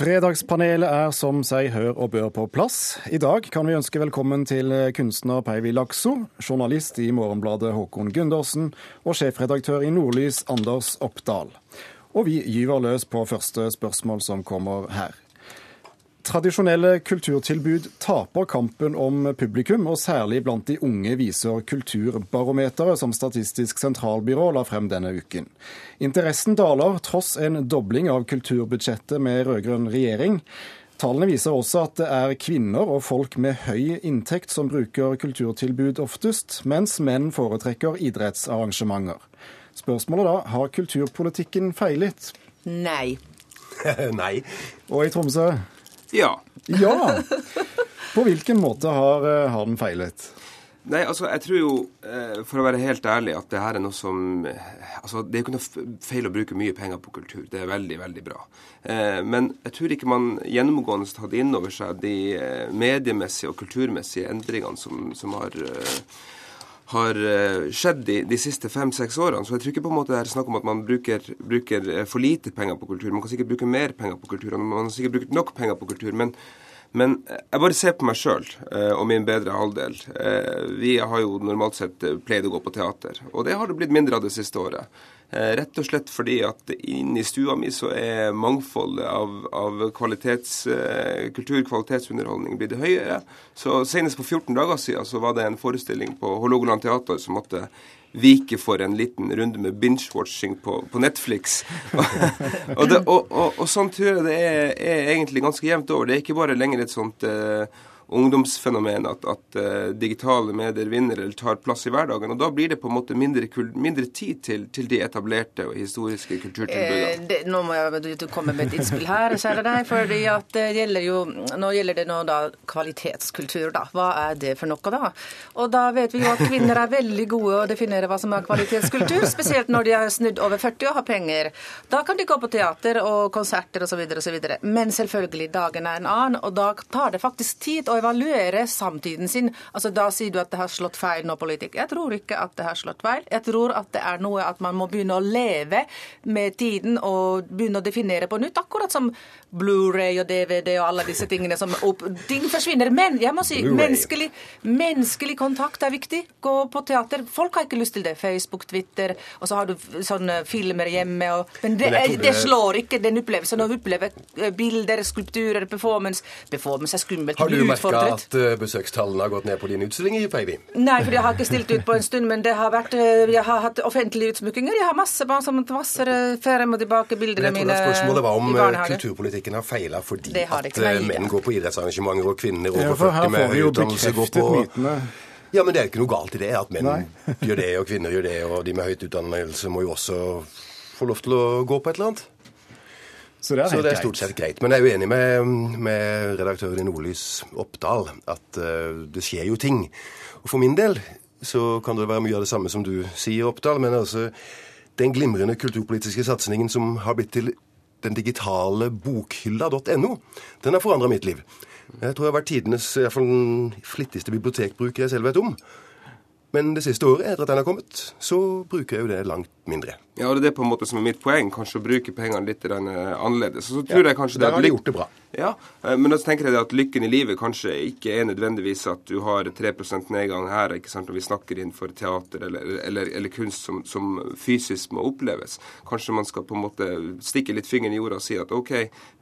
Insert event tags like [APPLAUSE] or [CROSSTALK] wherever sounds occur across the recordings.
Fredagspanelet er som seg hør og bør på plass. I dag kan vi ønske velkommen til kunstner Peivi Lakso, journalist i Morgenbladet Håkon Gundersen og sjefredaktør i Nordlys Anders Oppdal. Og vi gyver løs på første spørsmål som kommer her. Tradisjonelle kulturtilbud taper kampen om publikum, og særlig blant de unge viser Kulturbarometeret, som Statistisk sentralbyrå la frem denne uken. Interessen daler tross en dobling av kulturbudsjettet med rød-grønn regjering. Tallene viser også at det er kvinner og folk med høy inntekt som bruker kulturtilbud oftest, mens menn foretrekker idrettsarrangementer. Spørsmålet da, har kulturpolitikken feilet? Nei. [LAUGHS] Nei. Og i Tromsø? Ja. [LAUGHS] Ja! På hvilken måte har, eh, har den feilet? Nei, altså jeg tror jo, eh, for å være helt ærlig, at det her er noe som eh, Altså det er jo ikke noe feil å bruke mye penger på kultur. Det er veldig, veldig bra. Men jeg tror ikke man gjennomgående har tatt inn over seg de mediemessige og kulturmessige endringene som, som har har skjedd de, de siste fem-seks årene. Så jeg tror ikke på en måte det er snakk om at man bruker, bruker, for lite penger på kultur. Man kan sikkert bruke mer penger på kultur, og man har sikkert brukt nok penger på kultur. men men jeg bare ser på meg sjøl eh, og min bedre halvdel. Eh, vi har jo normalt sett eh, pleid å gå på teater, og det har det blitt mindre av det siste året. Rett og slett fordi at inne i stua mi så er mangfoldet av, av kvalitets, kultur, kvalitetsunderholdning blitt høyere. Så senest på 14 dager siden så var det en forestilling på Hålogaland teater som måtte vike for en liten runde med binge-watching på, på, Netflix. [LAUGHS] og, det, og, og, og, sånn tror jeg det er, er, egentlig ganske jevnt over. Det er ikke bare lenger et sånt eh, ungdomsfenomen at, at uh, digitale medier vinner eller tar plass i hverdagen. og Da blir det på en måte mindre, mindre tid til, til, de etablerte og historiske kulturtilbudene. Eh, det, nå må jeg komme med et innspill her, kjære deg. For det gjelder jo, Nå gjelder det nå da kvalitetskultur. da. Hva er det for noe, da? Og da vet vi jo at kvinner er veldig gode å definere hva som er kvalitetskultur. Spesielt når de er snudd over 40 og har penger. Da kan de gå på teater og konserter osv. osv. Men selvfølgelig, dagen er en annen, og da tar det faktisk tid. å evaluere samtiden sin. Altså Da sier du at det har slått feil nå, politikk. Jeg tror ikke at det har slått feil. Jeg tror at det er noe at man må begynne å leve med tiden og begynne å definere på nytt. Akkurat som Blu-ray og DVD og alle disse tingene som opp, Ting forsvinner. Men jeg må si menneskelig, menneskelig kontakt er viktig. Gå på teater. Folk har ikke lyst til det. Facebook, Twitter, og så har du sånne filmer hjemme. Og, men det, men det, det slår ikke den opplevelsen. Å oppleve eh, bilder, skulpturer, performance Performance er skummelt. Har du merka at uh, besøkstallene har gått ned på din utstilling i Feivi? Nei, for jeg har ikke stilt ut på en stund, men det har vært, uh, jeg har hatt offentlige utsmykkinger. Jeg har masse barn som vasser frem og tilbake bildene mine Spørsmålet var om kulturpolitikken har feila fordi at menn går på idrettsarrangementer og kvinner over 40 med høy utdannelse går på mytene. Ja, men det er jo ikke noe galt i det. At menn Nei. gjør det, og kvinner gjør det, og de med høyt utdannelse må jo også få lov til å gå på et eller annet. Så det er, så det er stort sett greit. Men jeg er uenig med, med redaktøren i Nordlys, Oppdal, at uh, det skjer jo ting. Og for min del så kan det være mye av det samme som du sier, Oppdal. Men altså, den glimrende kulturpolitiske satsingen som har blitt til den digitale bokhylla.no, den har forandra mitt liv. Jeg tror jeg har vært tidenes i hvert fall den flittigste bibliotekbruker jeg selv vet om. Men det siste året, etter at den har kommet, så bruker jeg jo det langt mindre. Ja, og det er på en måte som er mitt poeng, kanskje å bruke pengene litt annerledes. Og så tror ja, jeg kanskje det Der har de gjort det bra. Ja, eh, men så tenker jeg at lykken i livet kanskje ikke er nødvendigvis at du har 3% nedgang her, ikke sant, når vi snakker innenfor teater eller, eller, eller kunst som, som, fysisk må oppleves. Kanskje man skal på en måte stikke litt fingeren i jorda og si at OK,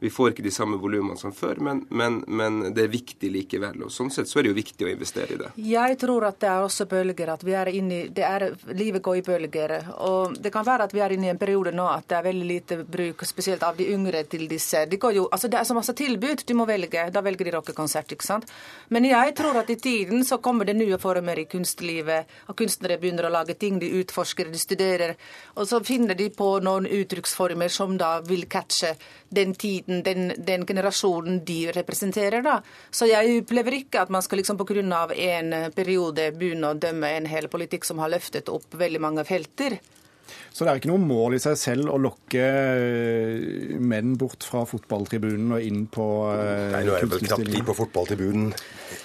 vi får ikke de samme volumene som før, men, men, men, det er viktig likevel. Og sånn sett så er det jo viktig å investere i det. Jeg tror at det er også bølger, at vi er inne i det er, Livet går i bølger. Og det kan være at vi er inne i en periode nå at det er veldig lite bruk, spesielt av de yngre, til disse. De jo, altså det er så masse tilbud. Du må velge. Da velger de rockekonsert, ikke sant. Men jeg tror at i tiden så kommer det nye former i kunstlivet. Og kunstnere begynner å lage ting. De utforsker, de studerer. Og så finner de på noen uttrykksformer som da vil catche den tiden, den, den generasjonen de representerer, da. Så jeg opplever ikke at man skal liksom pga. en periode begynne å dømme en hel politikk som har løftet opp veldig mange felter. Så det er ikke noe mål i seg selv å lokke eh, menn bort fra fotballtribunen og inn på uh, Nei, nå er det vel knapt de på fotballtribunen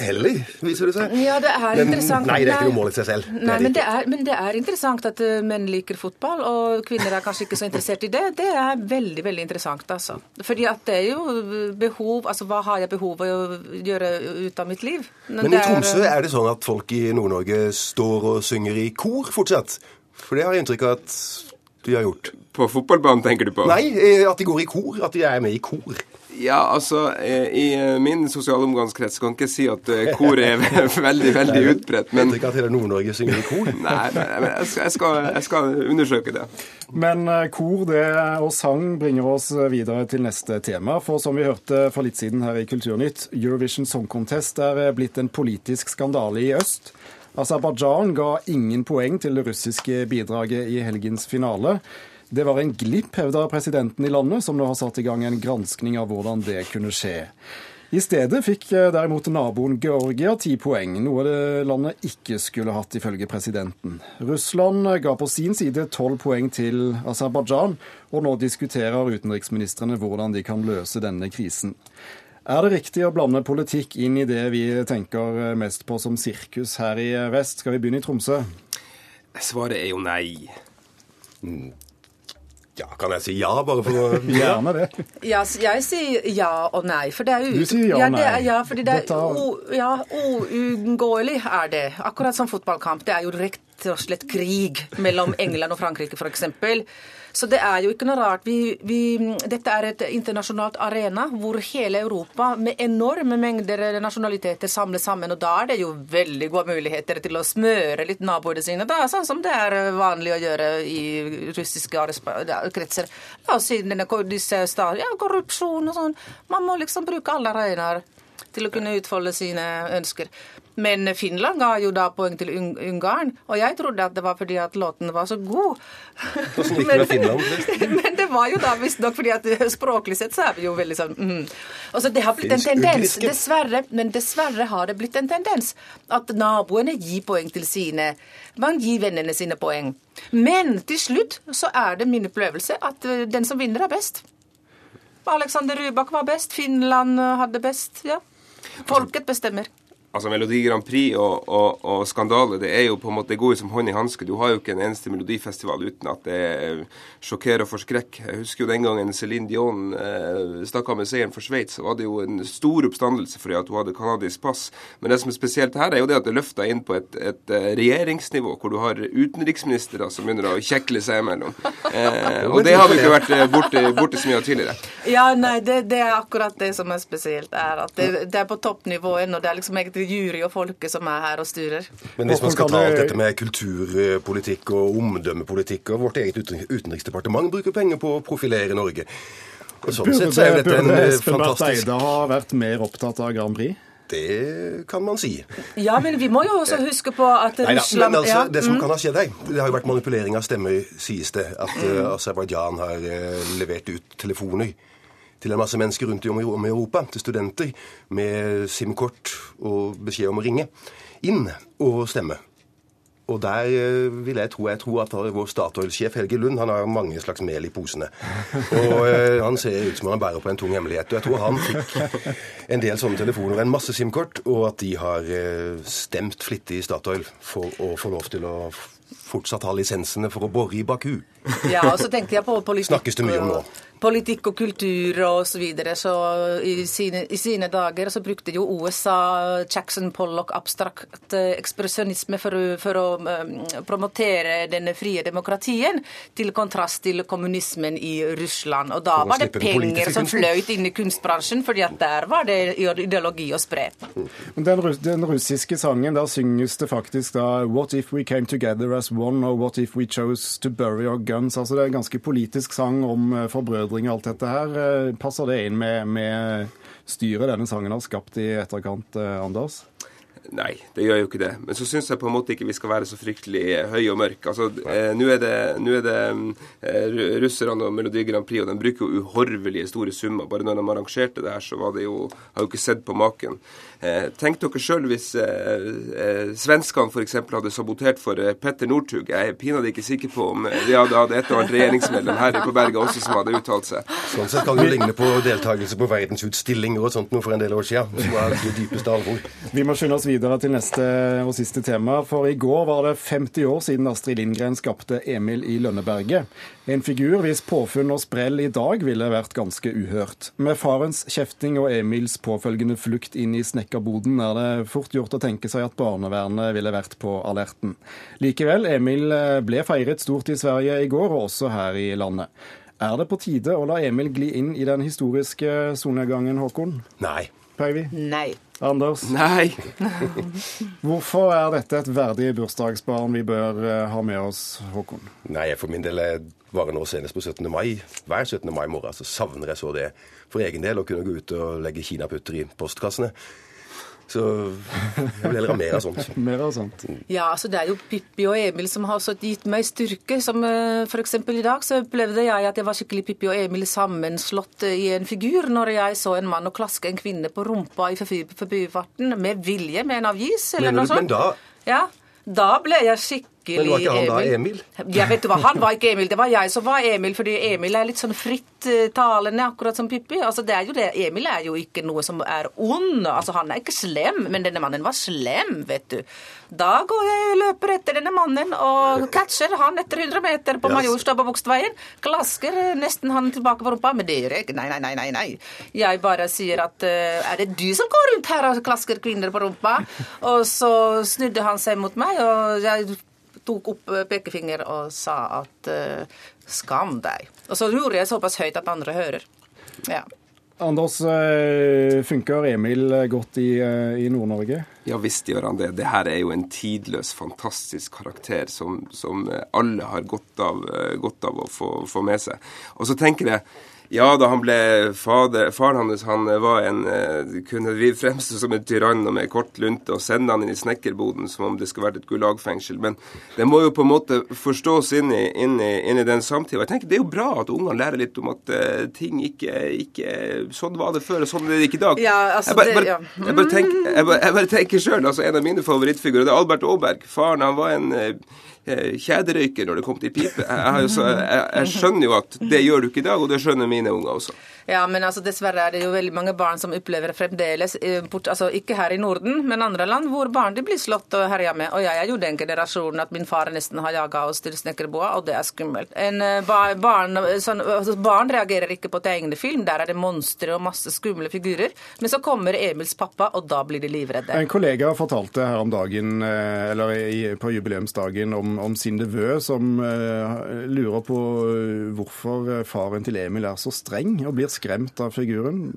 heller, viser det seg. Ja, det er men, interessant. Nei, det er ikke noe mål i seg selv. Nei, det men, det er, men, det er, interessant at uh, menn liker fotball, og kvinner er kanskje ikke så interessert i det. Det er veldig, veldig interessant, altså. Fordi at det er jo behov Altså, hva har jeg behov for å gjøre ut av mitt liv? Men, men i Tromsø er det sånn at folk i Nord-Norge står og synger i kor fortsatt? For det har jeg inntrykk av at de har gjort. På fotballbanen, tenker du på? Nei, eh, at de går i kor. At de er med i kor. Ja, altså, eh, i min sosiale omgangskrets kan jeg ikke si at kor er [LAUGHS] veldig, veldig utbredt. Men vet ikke at hele Nord-Norge synger i kor? [LAUGHS] Nei, men jeg skal, jeg, skal, jeg skal, undersøke det. Men kor det og sang bringer oss videre til neste tema. For som vi hørte for litt siden her i Kulturnytt, Eurovision Song Contest er blitt en politisk skandale i øst. Aserbajdsjan ga ingen poeng til det russiske bidraget i helgens finale. Det var en glipp, hevder presidenten i landet, som nå har satt i gang en granskning av hvordan det kunne skje. I stedet fikk eh, derimot naboen Georgia ti poeng, noe det landet ikke skulle hatt, ifølge presidenten. Russland ga på sin side tolv poeng til Aserbajdsjan, og nå diskuterer utenriksministrene hvordan de kan løse denne krisen. Er det riktig å blande politikk inn i det vi tenker mest på som sirkus her i vest? Skal vi begynne i Tromsø? Svaret er jo nei. Mm. Ja, kan jeg si ja, bare for å [LAUGHS] Gjerne det. Ja, jeg sier ja og nei. For det er jo Du sier ja og nei. Ja, ja fordi det er ja, uunngåelig er det. Akkurat som fotballkamp. Det er jo rett og slett krig mellom England og Frankrike, f.eks. Så det er jo ikke noe rart. Vi, vi, dette er et internasjonalt arena hvor hele Europa med enorme mengder nasjonaliteter samles sammen. Og da er det jo veldig gode muligheter til å smøre litt naboene sine, da, sånn som det er vanlig å gjøre i russiske kretser. La oss si denne, disse ja, korrupsjon og sånn. Man må liksom bruke alle arenaer til å kunne utfolde sine ønsker. Men Finland ga jo da poeng til Ungarn, og jeg trodde at det var fordi at låten var så god. Hvordan gikk det med Finland? [LAUGHS] men det var jo da visstnok fordi at språklig sett så er vi jo veldig sånn mm. Altså, det har blitt en tendens, dessverre, men dessverre har det blitt en tendens at naboene gir poeng til sine. Man gir vennene sine poeng. Men til slutt så er det min opplevelse at eh, den som vinner, er best. Alexander Rybak var best, Finland hadde best, ja. Folket bestemmer altså Melodi Grand Prix og, og, og, skandale, det er jo på en måte går jo som hånd i hanske. Du har jo ikke en eneste melodifestival uten at det sjokkerer og forskrekk. Jeg husker jo den gangen Céline Dion eh, stakk av med seieren for Sveits, så var det jo en stor oppstandelse fordi at hun hadde canadisk pass. Men det som er spesielt her, er jo det at det løfta inn på et, et eh, regjeringsnivå, hvor du har utenriksministre som begynner å kjekle seg imellom. Eh, og det har vi ikke vært eh, borte, borte så mye av tidligere. Ja, nei, det, det, er akkurat det som er spesielt. er at Det, det er på toppnivå ennå. Det er liksom egentlig jury og folket som er her og styrer. Men hvis man skal ta alt dette med kulturpolitikk og omdømmepolitikk, og vårt eget utenriksdepartement bruker penger på å profilere Norge og sånn sett så er dette en fantastisk Espen Barth Eide har vært mer opptatt av Grand Prix? Det kan man si. Ja, men vi må jo også huske på at Neida, Russland men altså, Det som mm. kan ha skjedd her, det har jo vært manipulering av stemmer, sies det. At uh, Aserbajdsjan har uh, levert ut telefoner til en masse mennesker rundt om i Europa, til studenter, med SIM-kort og beskjed om å ringe inn og stemme. Og der eh, vil jeg tro, jeg tror at vår Statoil-sjef Helge Lund han har mange slags mel i posene. Og uh, han ser ut som han bærer på en tung hemmelighet. Og jeg tror han fikk en del sånne telefoner, en masse SIM-kort, og at de har uh, stemt flittig i Statoil for å få lov til å fortsatt ha lisensene for å bore i Baku. Ja, og så tenkte jeg på politikk. Snakkes det mye om nå politikk og kultur og så videre. Så i sine, i sine dager så brukte jo USA Jackson Pollock abstrakt eh, ekspresjonisme for, for, å um, promotere denne frie demokratien, til kontrast til kommunismen i Russland. Og da var det penger som fløyt inn i kunstbransjen, fordi at der var det ideologi å spre. Den, den russiske sangen, der synges det faktisk da What if we came together as one, or what if we chose to bury our guns? Altså det er en ganske politisk sang om uh, forbrødring og alt dette her. Eh, passer det inn med, med styret denne sangen har skapt i etterkant, eh, Anders? Nei, det gjør jo ikke det. Men så syns jeg på en måte ikke vi skal være så fryktelig eh, høye og mørke. Altså, eh, Nå er det, er det eh, russerne og Melodi Grand Prix, og de bruker jo uhorvelige store summer. Bare når de arrangerte det her, så var det jo Har jo ikke sett på maken. Eh, tenk dere sjøl hvis eh, eh, svenskene f.eks. hadde sabotert for Petter Northug. Jeg er pinadø ikke sikker på om de hadde hatt et og annet regjeringsmedlem her på berget også som hadde uttalt seg. Sånn sett kan det ligne på deltakelse på verdensutstillinger og sånt noe for en del år siden. Som var det dypeste alvor. Vi må skynde oss videre til neste og siste tema. For i går var det 50 år siden Astrid Lindgren skapte Emil i Lønneberget. En figur hvis påfunn og sprell i dag ville vært ganske uhørt. Med farens kjefting og Emils påfølgende flukt inn i snekkerboden er det fort gjort å tenke seg at barnevernet ville vært på alerten. Likevel, Emil ble feiret stort i Sverige i går, og også her i landet. Er det på tide å la Emil gli inn i den historiske solnedgangen, Håkon? Nei. Päivi? Nei. Anders? Nei. [LAUGHS] Hvorfor er dette et verdig bursdagsbarn vi bør eh, ha med oss, Håkon? Nei, For min del var det nå senest på 17. mai. Hver 17. mai morgen så savner jeg så det for egen del å kunne gå ut og legge kinaputter i postkassene. Så jeg vil heller ha mer av sånt. [LAUGHS] mer av sånt. Ja, altså det er jo Pippi og Emil som har gitt meg styrke. Som eh, f.eks. i dag så opplevde jeg at jeg var skikkelig Pippi og Emil sammenslått i en figur når jeg så en mann og klaske en kvinne på rumpa i forbifarten med vilje, med en avis eller men, noe sånt. Men da... Ja, da ble jeg skikkelig men var ikke han da Emil? Ja, vet du hva, han var ikke Emil. Det var jeg som var Emil, fordi Emil er litt sånn fritt talende, akkurat som Pippi. Altså, det er jo det. Emil er jo ikke noe som er ond. Altså, han er ikke slem, men denne mannen var slem, vet du. Da går jeg og løper etter denne mannen og catcher han etter 100 meter på Majorstua på Bogstveien. Klasker nesten han tilbake på rumpa, men det gjør jeg ikke. Nei, nei, nei, nei. nei. Jeg bare sier at uh, er det du som går rundt her og klasker kvinner på rumpa? Og så snudde han seg mot meg, og jeg tok opp eh, pekefinger og sa at uh, skam deg. Og så gjorde jeg såpass høyt at andre hører. Ja. Anders, eh, funker Emil godt i, i Nord-Norge? Ja visst gjør han det. Det her er jo en tidløs, fantastisk karakter som, som alle har godt av, godt av å få, få, med seg. Og så tenker jeg ja, da han ble fader Faren hans han var en, eh, kunne vi fremstå som en tyrann og med kort lunte og sende han inn i snekkerboden som om det skulle vært et gulagfengsel. Men det må jo på en måte forstås inn i, inn i, inn i den samtida. Jeg tenker Det er jo bra at ungene lærer litt om at uh, ting ikke, ikke Sånn var det før, og sånn er det ikke i dag. Ja, altså jeg, bare, det, ja. jeg, bare tenker, jeg, bare, jeg bare tenker sjøl, altså en av mine favorittfigurer det er Albert Aaberg. Faren han var en uh, Eh, kjederøyker når det kom til pipe. Jeg, jeg, jeg, skjønner jo at det gjør du ikke i dag, og det skjønner mine unger også. Ja, men altså, dessverre er det jo veldig mange barn som opplever fremdeles, eh, altså ikke her i Norden, men andre land, hvor barn de blir slått og herja med. Og jeg er jo den generasjonen at min far nesten har jaga oss til snekkerboa, og det er skummelt. En, eh, barn, sånn, altså, barn reagerer ikke på tegnefilm, der er det monstre og masse skumle figurer. Men så kommer Emils pappa, og da blir de livredde. En kollega fortalte her om dagen, eller på jubileumsdagen om om, sin nevø, som uh, lurer på eh, hvorfor faren til Emil er så streng og blir skremt av figuren.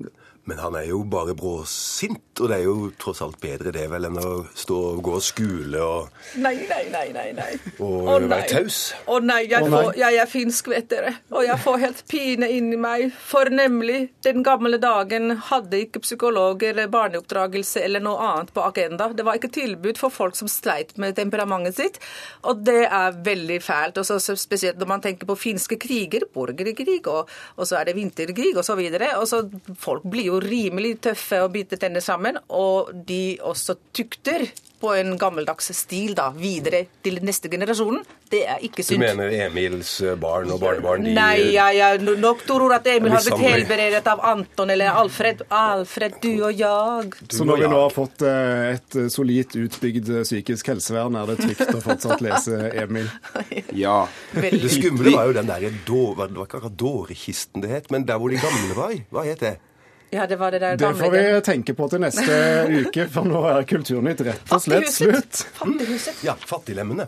Men han er jo bare bråsint, og det er jo tross alt bedre det vel enn å stå og gå og skule og Nei, nei, nei, nei. nei. Og oh, være taus. Å oh, nei, jeg, får, jeg er finsk, vet dere. Og jeg får helt pine inni meg. For nemlig, den gamle dagen hadde ikke psykolog eller barneoppdragelse eller noe annet på agenda. Det var ikke tilbud for folk som sleit med temperamentet sitt, og det er veldig fælt. Og så Spesielt når man tenker på finske kriger, borgerkrig, og, og så er det vinterkrig osv. Og, så videre, og så folk blir jo rimelig tøffe å bite tenner sammen, og de også tukter på en gammeldags stil da, videre til neste generasjonen. Det er ikke sunt. Du mener Emils eh, barn og barnebarn? De... Nei, ja, ja, nok tror at Emil har blitt helberedet av Anton eller Alfred. Alfred, du og jeg. Så når vi nå har fått eh, et eh, solid utbygd psykisk helsevern, er det trygt å fortsatt lese Emil? [LAUGHS] Ja. Det skumle var jo den der, det var ikke akkurat dårekisten det het, men der hvor de gamle var. Hva het det? Ja, Det var det der gamle. Det får vi tenke på til neste [LAUGHS] uke, for nå er Kulturnytt rett og slett slutt. Fattighuset. Ja, Fattiglemmene.